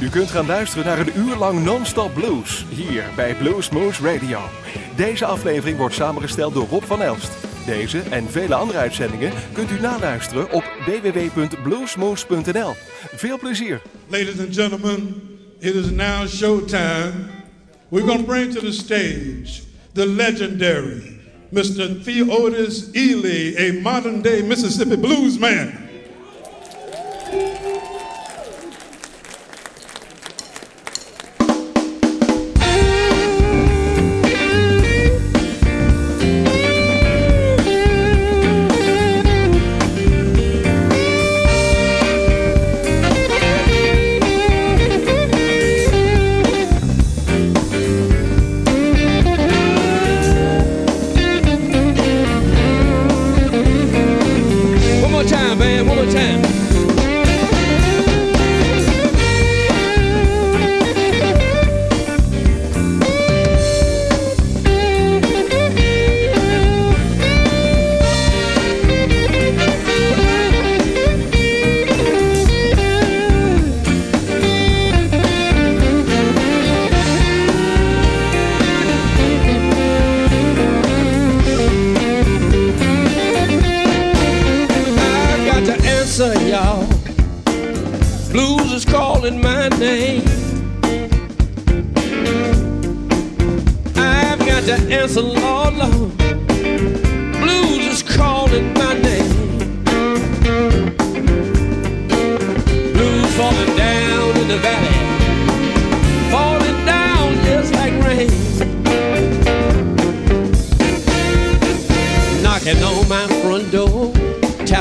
U kunt gaan luisteren naar een uur lang non-stop blues hier bij Blues Moose Radio. Deze aflevering wordt samengesteld door Rob van Elst. Deze en vele andere uitzendingen kunt u naluisteren op www.bluesmoose.nl. Veel plezier. Ladies and gentlemen, it is now showtime. We're going to bring to the stage the legendary Mr. Theodis Ely, a modern day Mississippi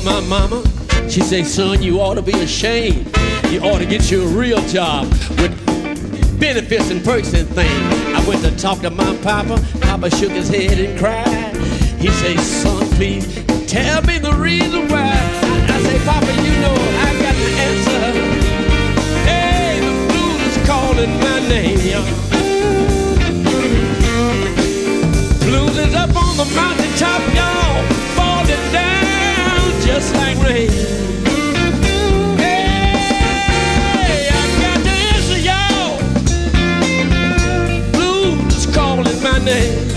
Told my mama, she say, son, you ought to be ashamed. You ought to get you a real job with benefits and perks and things. I went to talk to my papa. Papa shook his head and cried. He say, son, please tell me the reason why. I say, Papa, you know I got the answer. Hey, the blues is calling my name. Blues is up on the mountaintop, y'all, falling down just like rain. name. Hey, I got the answer. Blues calling.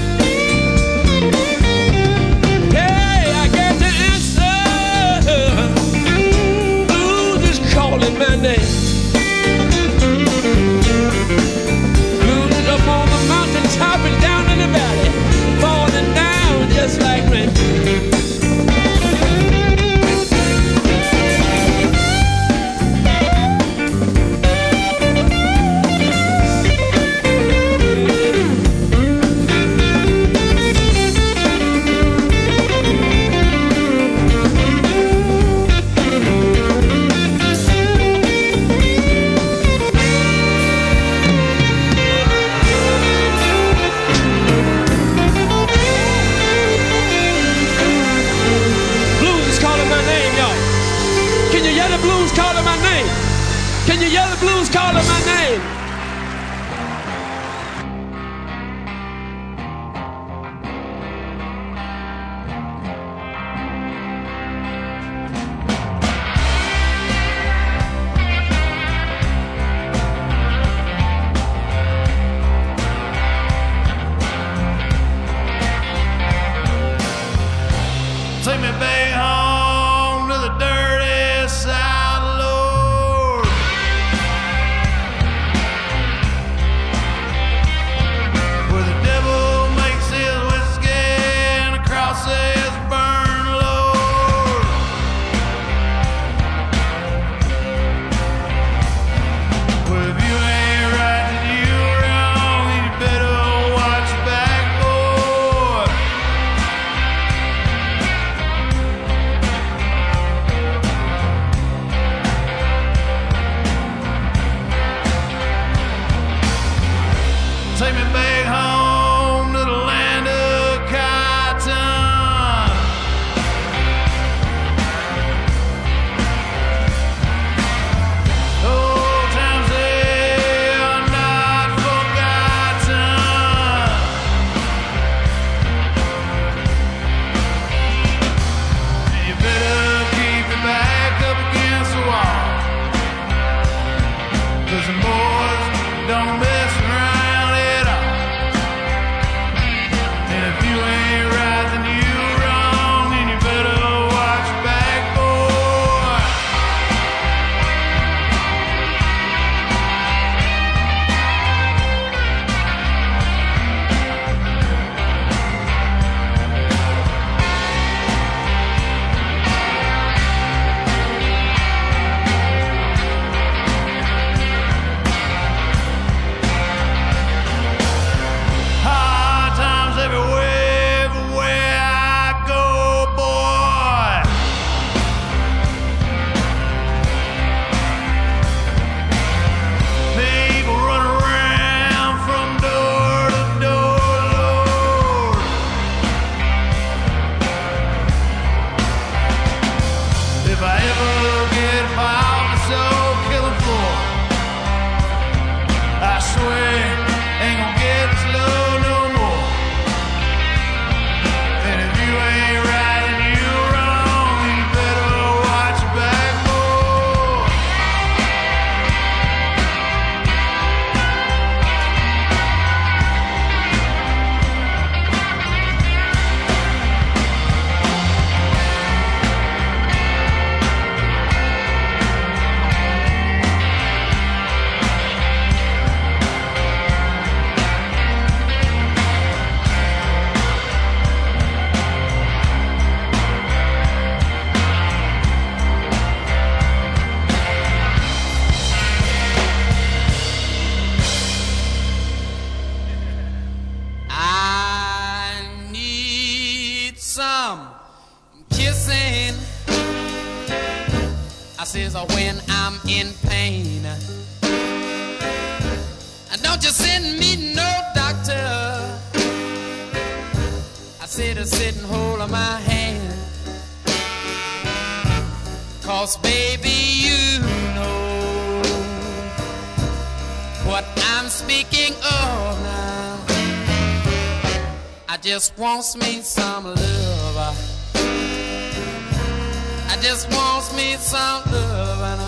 wants me some love and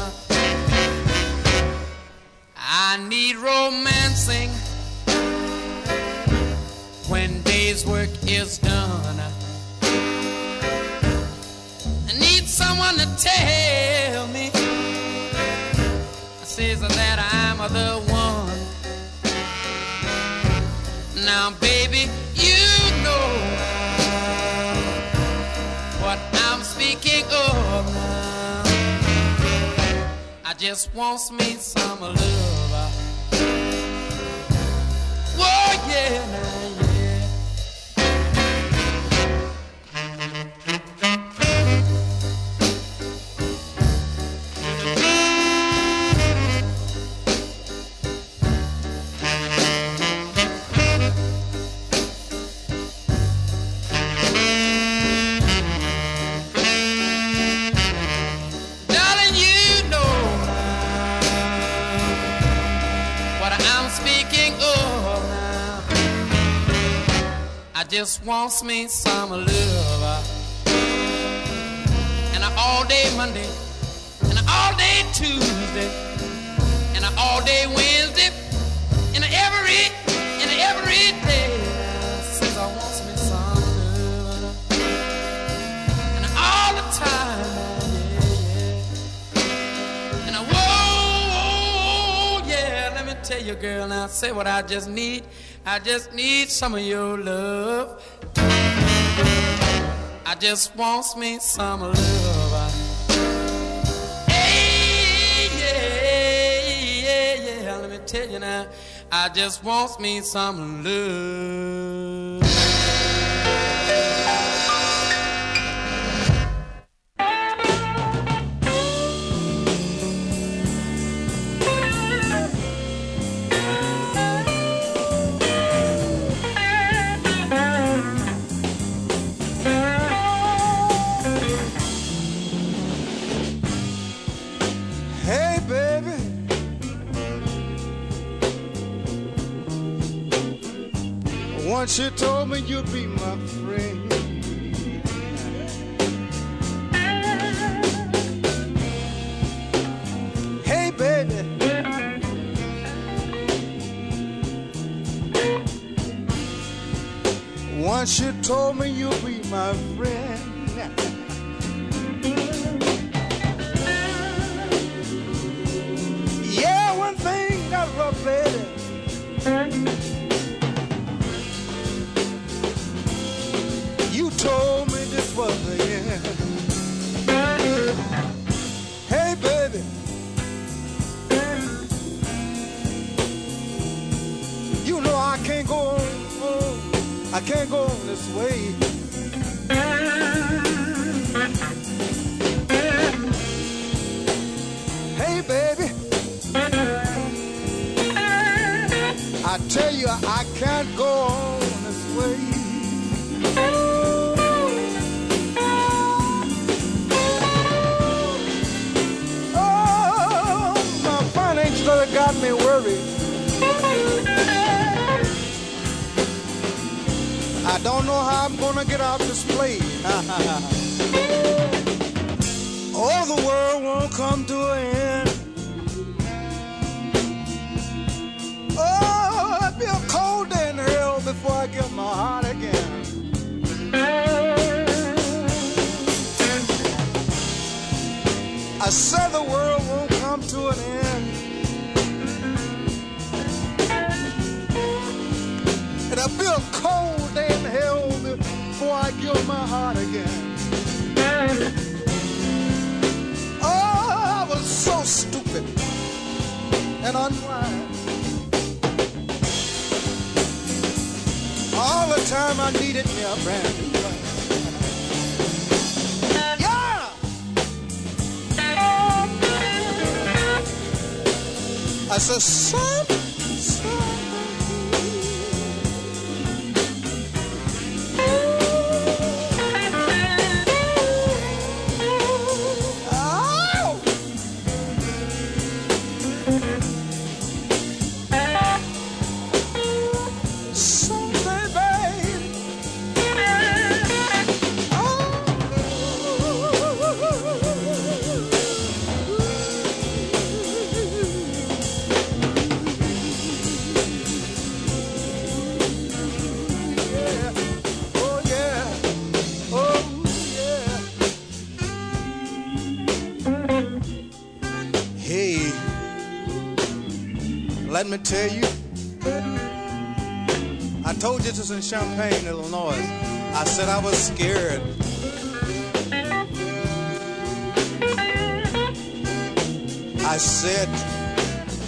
I need romancing when day's work is done. I need someone to tell me says that I'm the one. Now, baby. just wants me some love. Oh yeah, now, yeah. Just want me some love. And an all day Monday, and an all day Tuesday, and an all day Wednesday, and every, and every day. Since I want me some love. And all the time. And I, yeah, let me tell you, girl, now say what I just need. I just need some of your love. I just want me some love. Hey, yeah, yeah, yeah, let me tell you now. I just want me some of love. You told me you'd be my friend. Hey, baby. Once you told me you'd be my friend. Yeah, one thing got rough, baby. Can't go on this way. Gonna get out this place. oh, the world won't come to an end. Oh, it'll be a cold day in hell before I get my heart again. I said the world won't come to an end. It'll be and unwise. All the time I needed me a brand new life. Yeah! I said, son. Tell you. I told you this was in Champaign, Illinois. I said I was scared. I said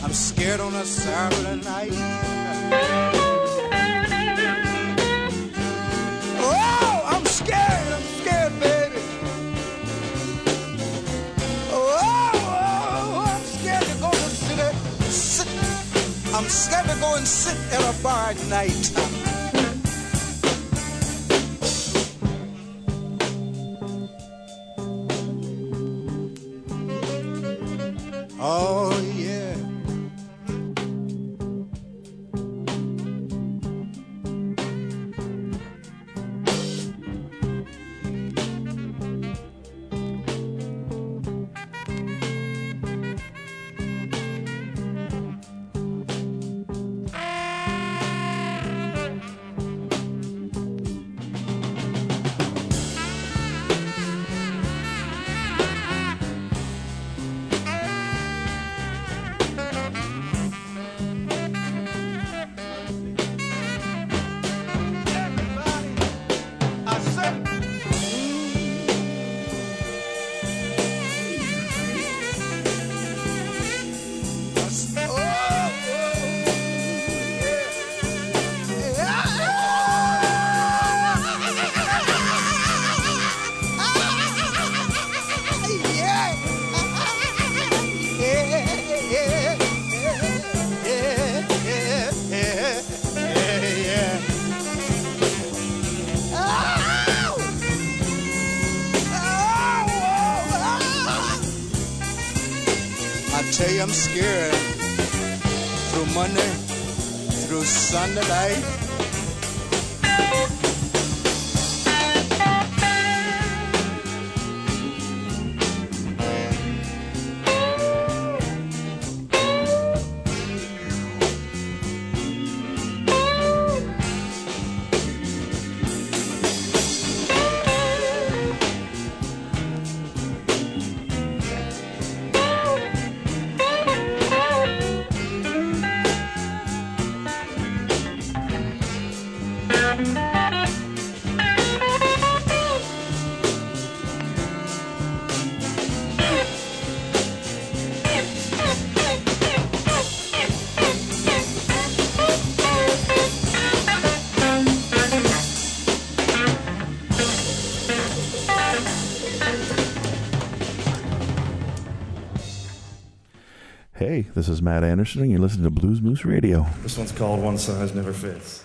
I'm scared on a Saturday night. And sit at a bar at night. Sunday night. This is Matt Andersen, and you're listening to Blues Moose Radio. This one's called One Size Never Fits.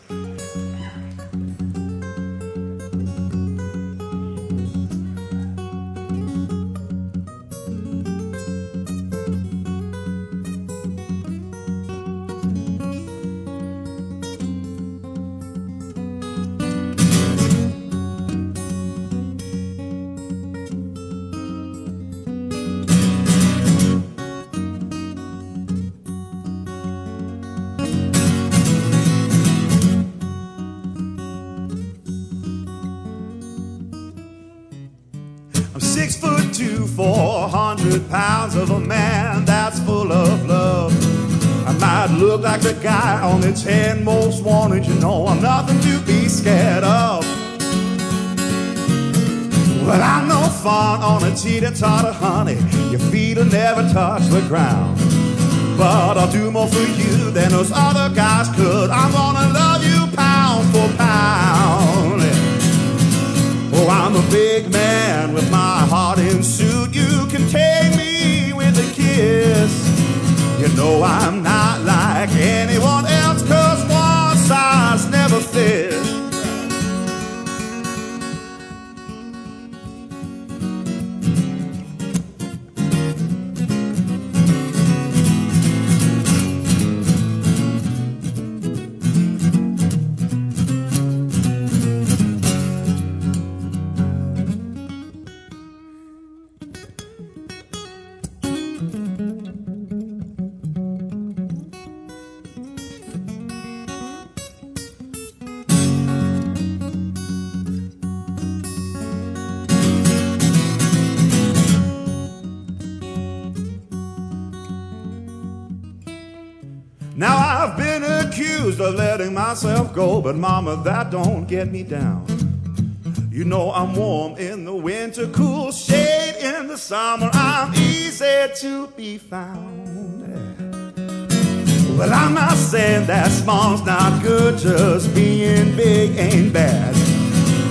Fun on a teeter-totter, honey. Your feet will never touch the ground. But I'll do more for you than those other guys could. I'm gonna love you pound for pound. Oh, I'm a big man with my heart in suit. You can take me with a kiss. You know I'm not like anyone myself go, but mama, that don't get me down. You know I'm warm in the winter, cool shade in the summer. I'm easy to be found. Well, I'm not saying that small's not good, just being big ain't bad.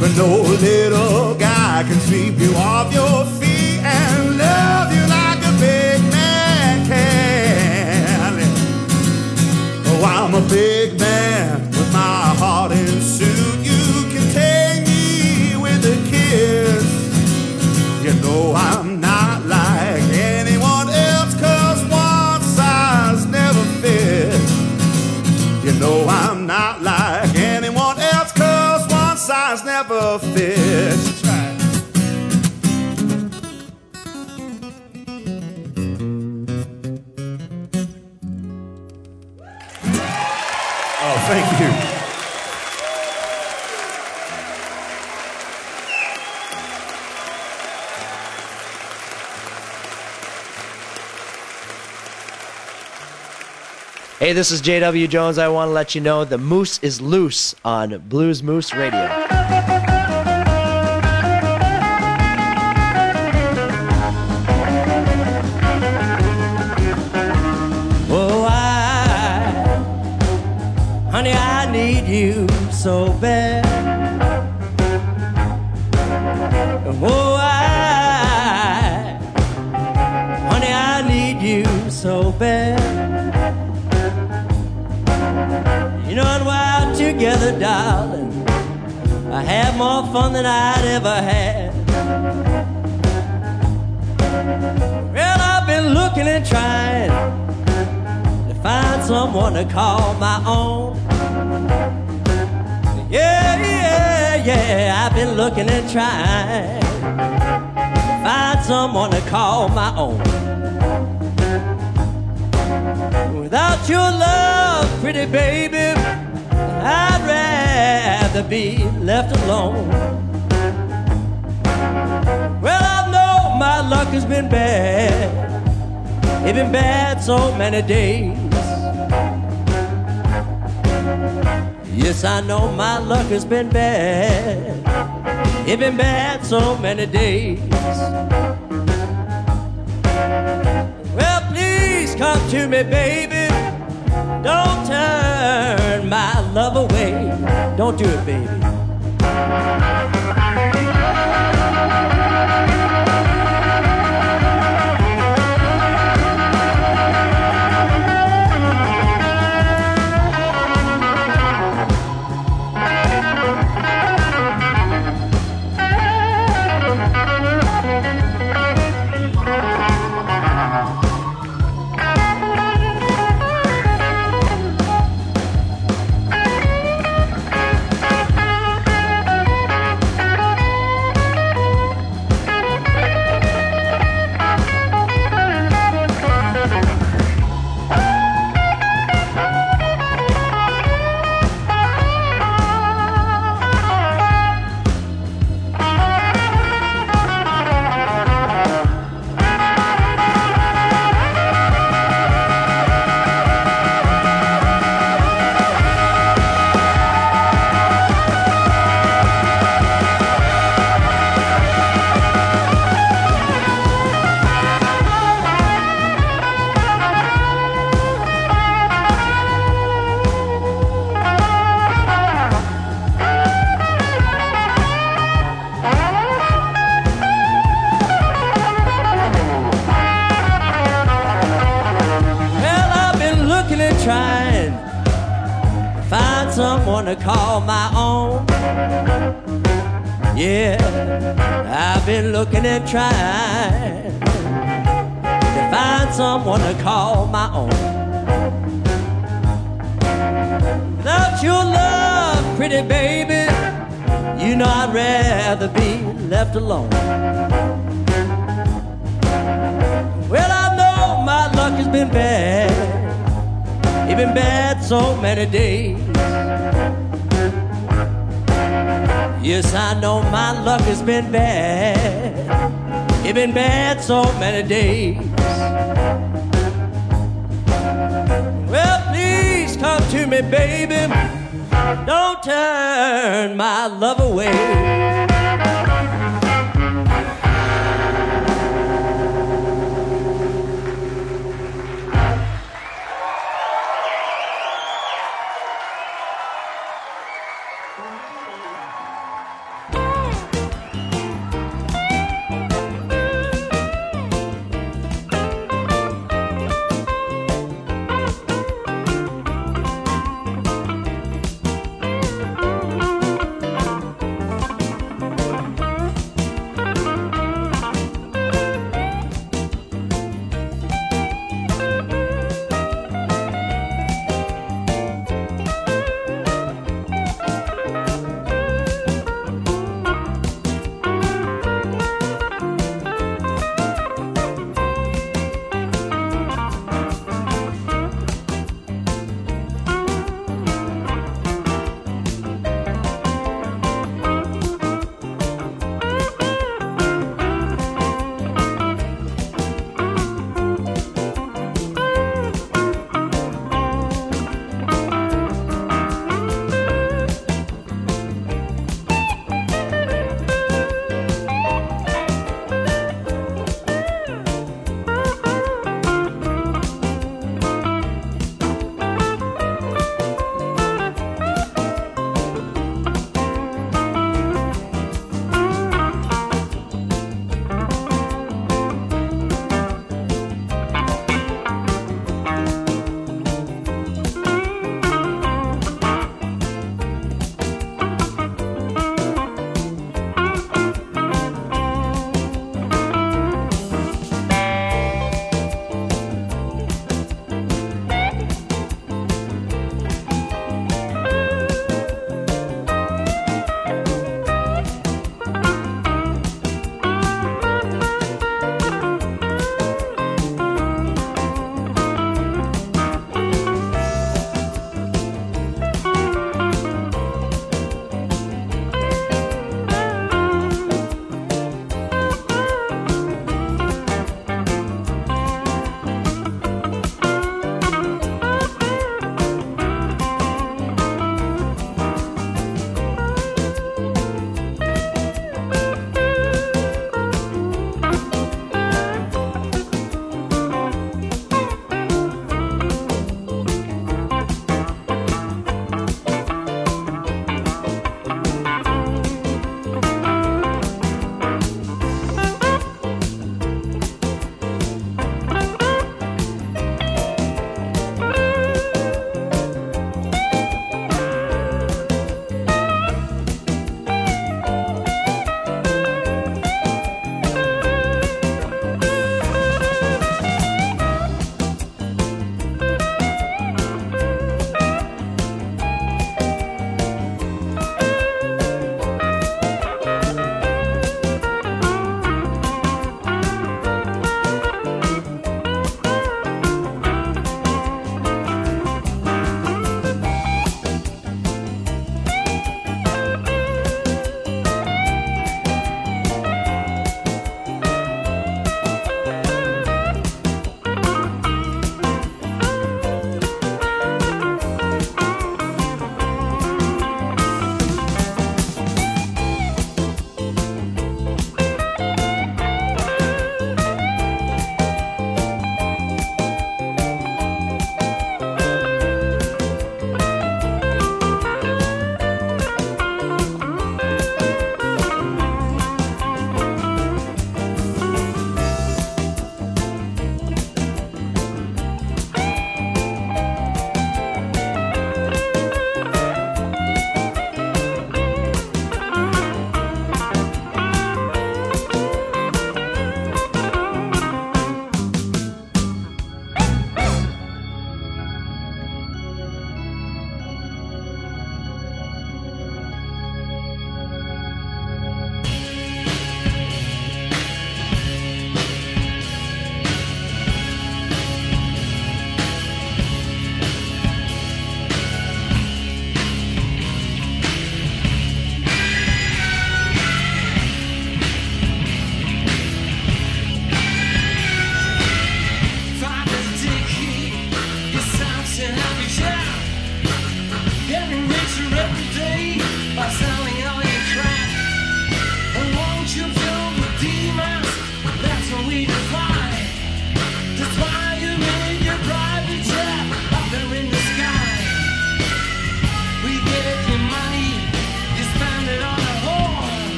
But no little guy can sweep you off your feet and love you like a big man can. Oh, I'm a big right. Oh, thank you. Hey, this is JW Jones. I want to let you know the moose is loose on Blues Moose Radio. So bad. Oh, I, honey, I need you so bad. You know, and we're together, darling. I have more fun than I'd ever had. Well, I've been looking looking and trying to find someone to call my own. Yeah, I've been looking and trying find someone to call my own. Without your love, pretty baby, I'd rather be left alone. Well, I know my luck has been bad. It's been bad so many days. Yes, I know my luck has been bad. It's been bad so many days. Well, please come to me, baby. Don't turn my love away. Don't do it, baby. It's been bad so many days. Yes, I know my luck has been bad. It's been bad so many days. Well, please come to me, baby. Don't turn my love away.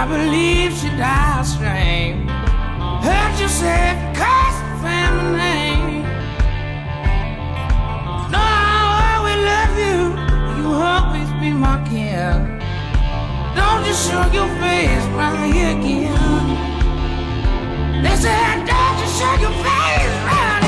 I believe she died strange. Heard you say, curse the family name. No, I always love you. You always be my kin. Don't you show your face right here again. They said, don't you show your face right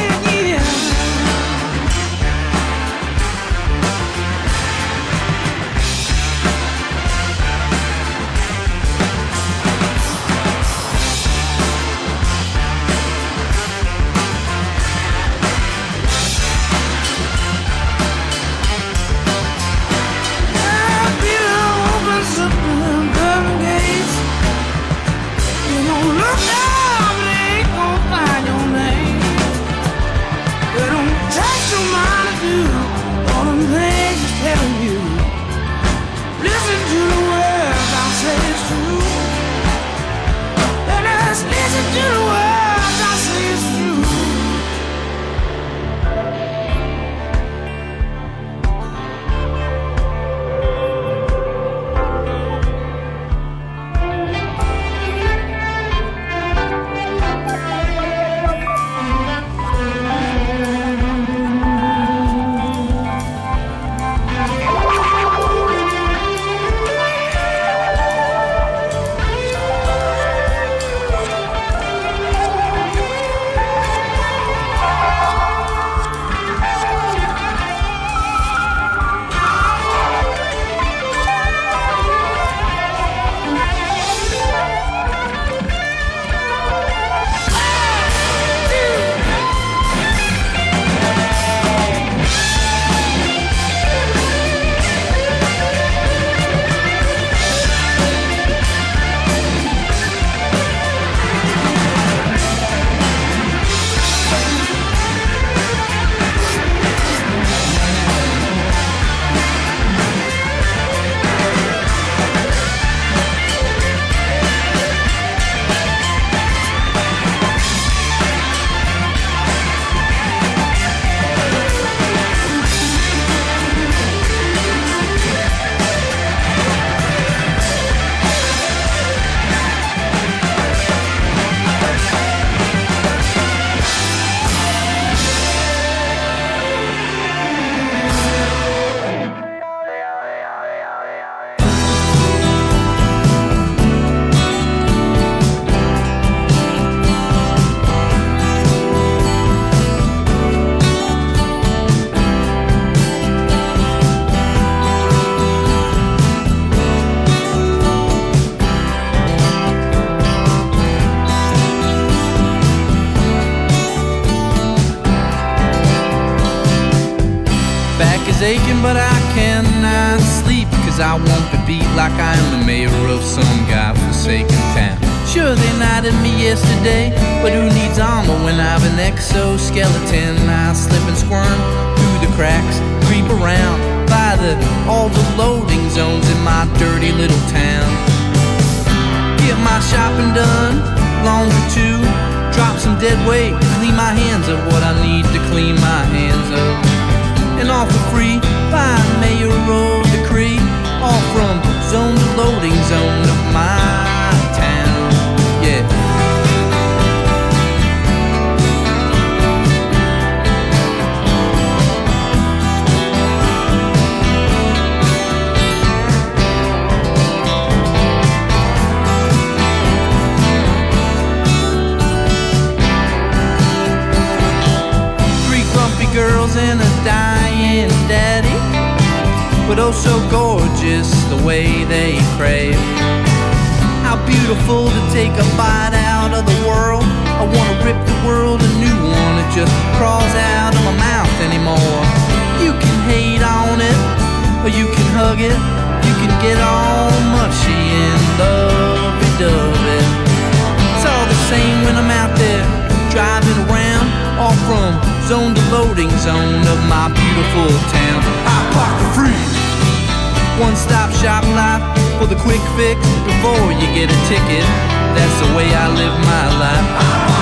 I won't be beat like I am the mayor of some godforsaken town. Sure, they knighted me yesterday But who needs armor when I've an exoskeleton? I slip and squirm through the cracks Creep around by the all the loading zones in my dirty little town. Get my shopping done, longer too Drop some dead weight, clean my hands of what I need to clean my hands of. And all for beautiful town. Park for free One stop shop life For the quick fix. Before you get a ticket That's the way I live my life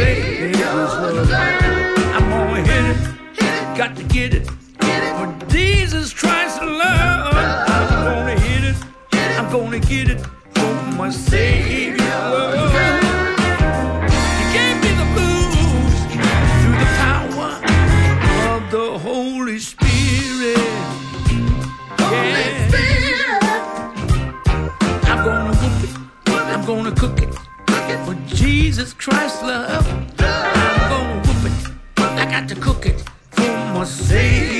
say it was love. I'm gonna hit it, got to get it. For Jesus Christ love, I'm gonna hit it, I'm gonna get it. for my Savior. I'ma you.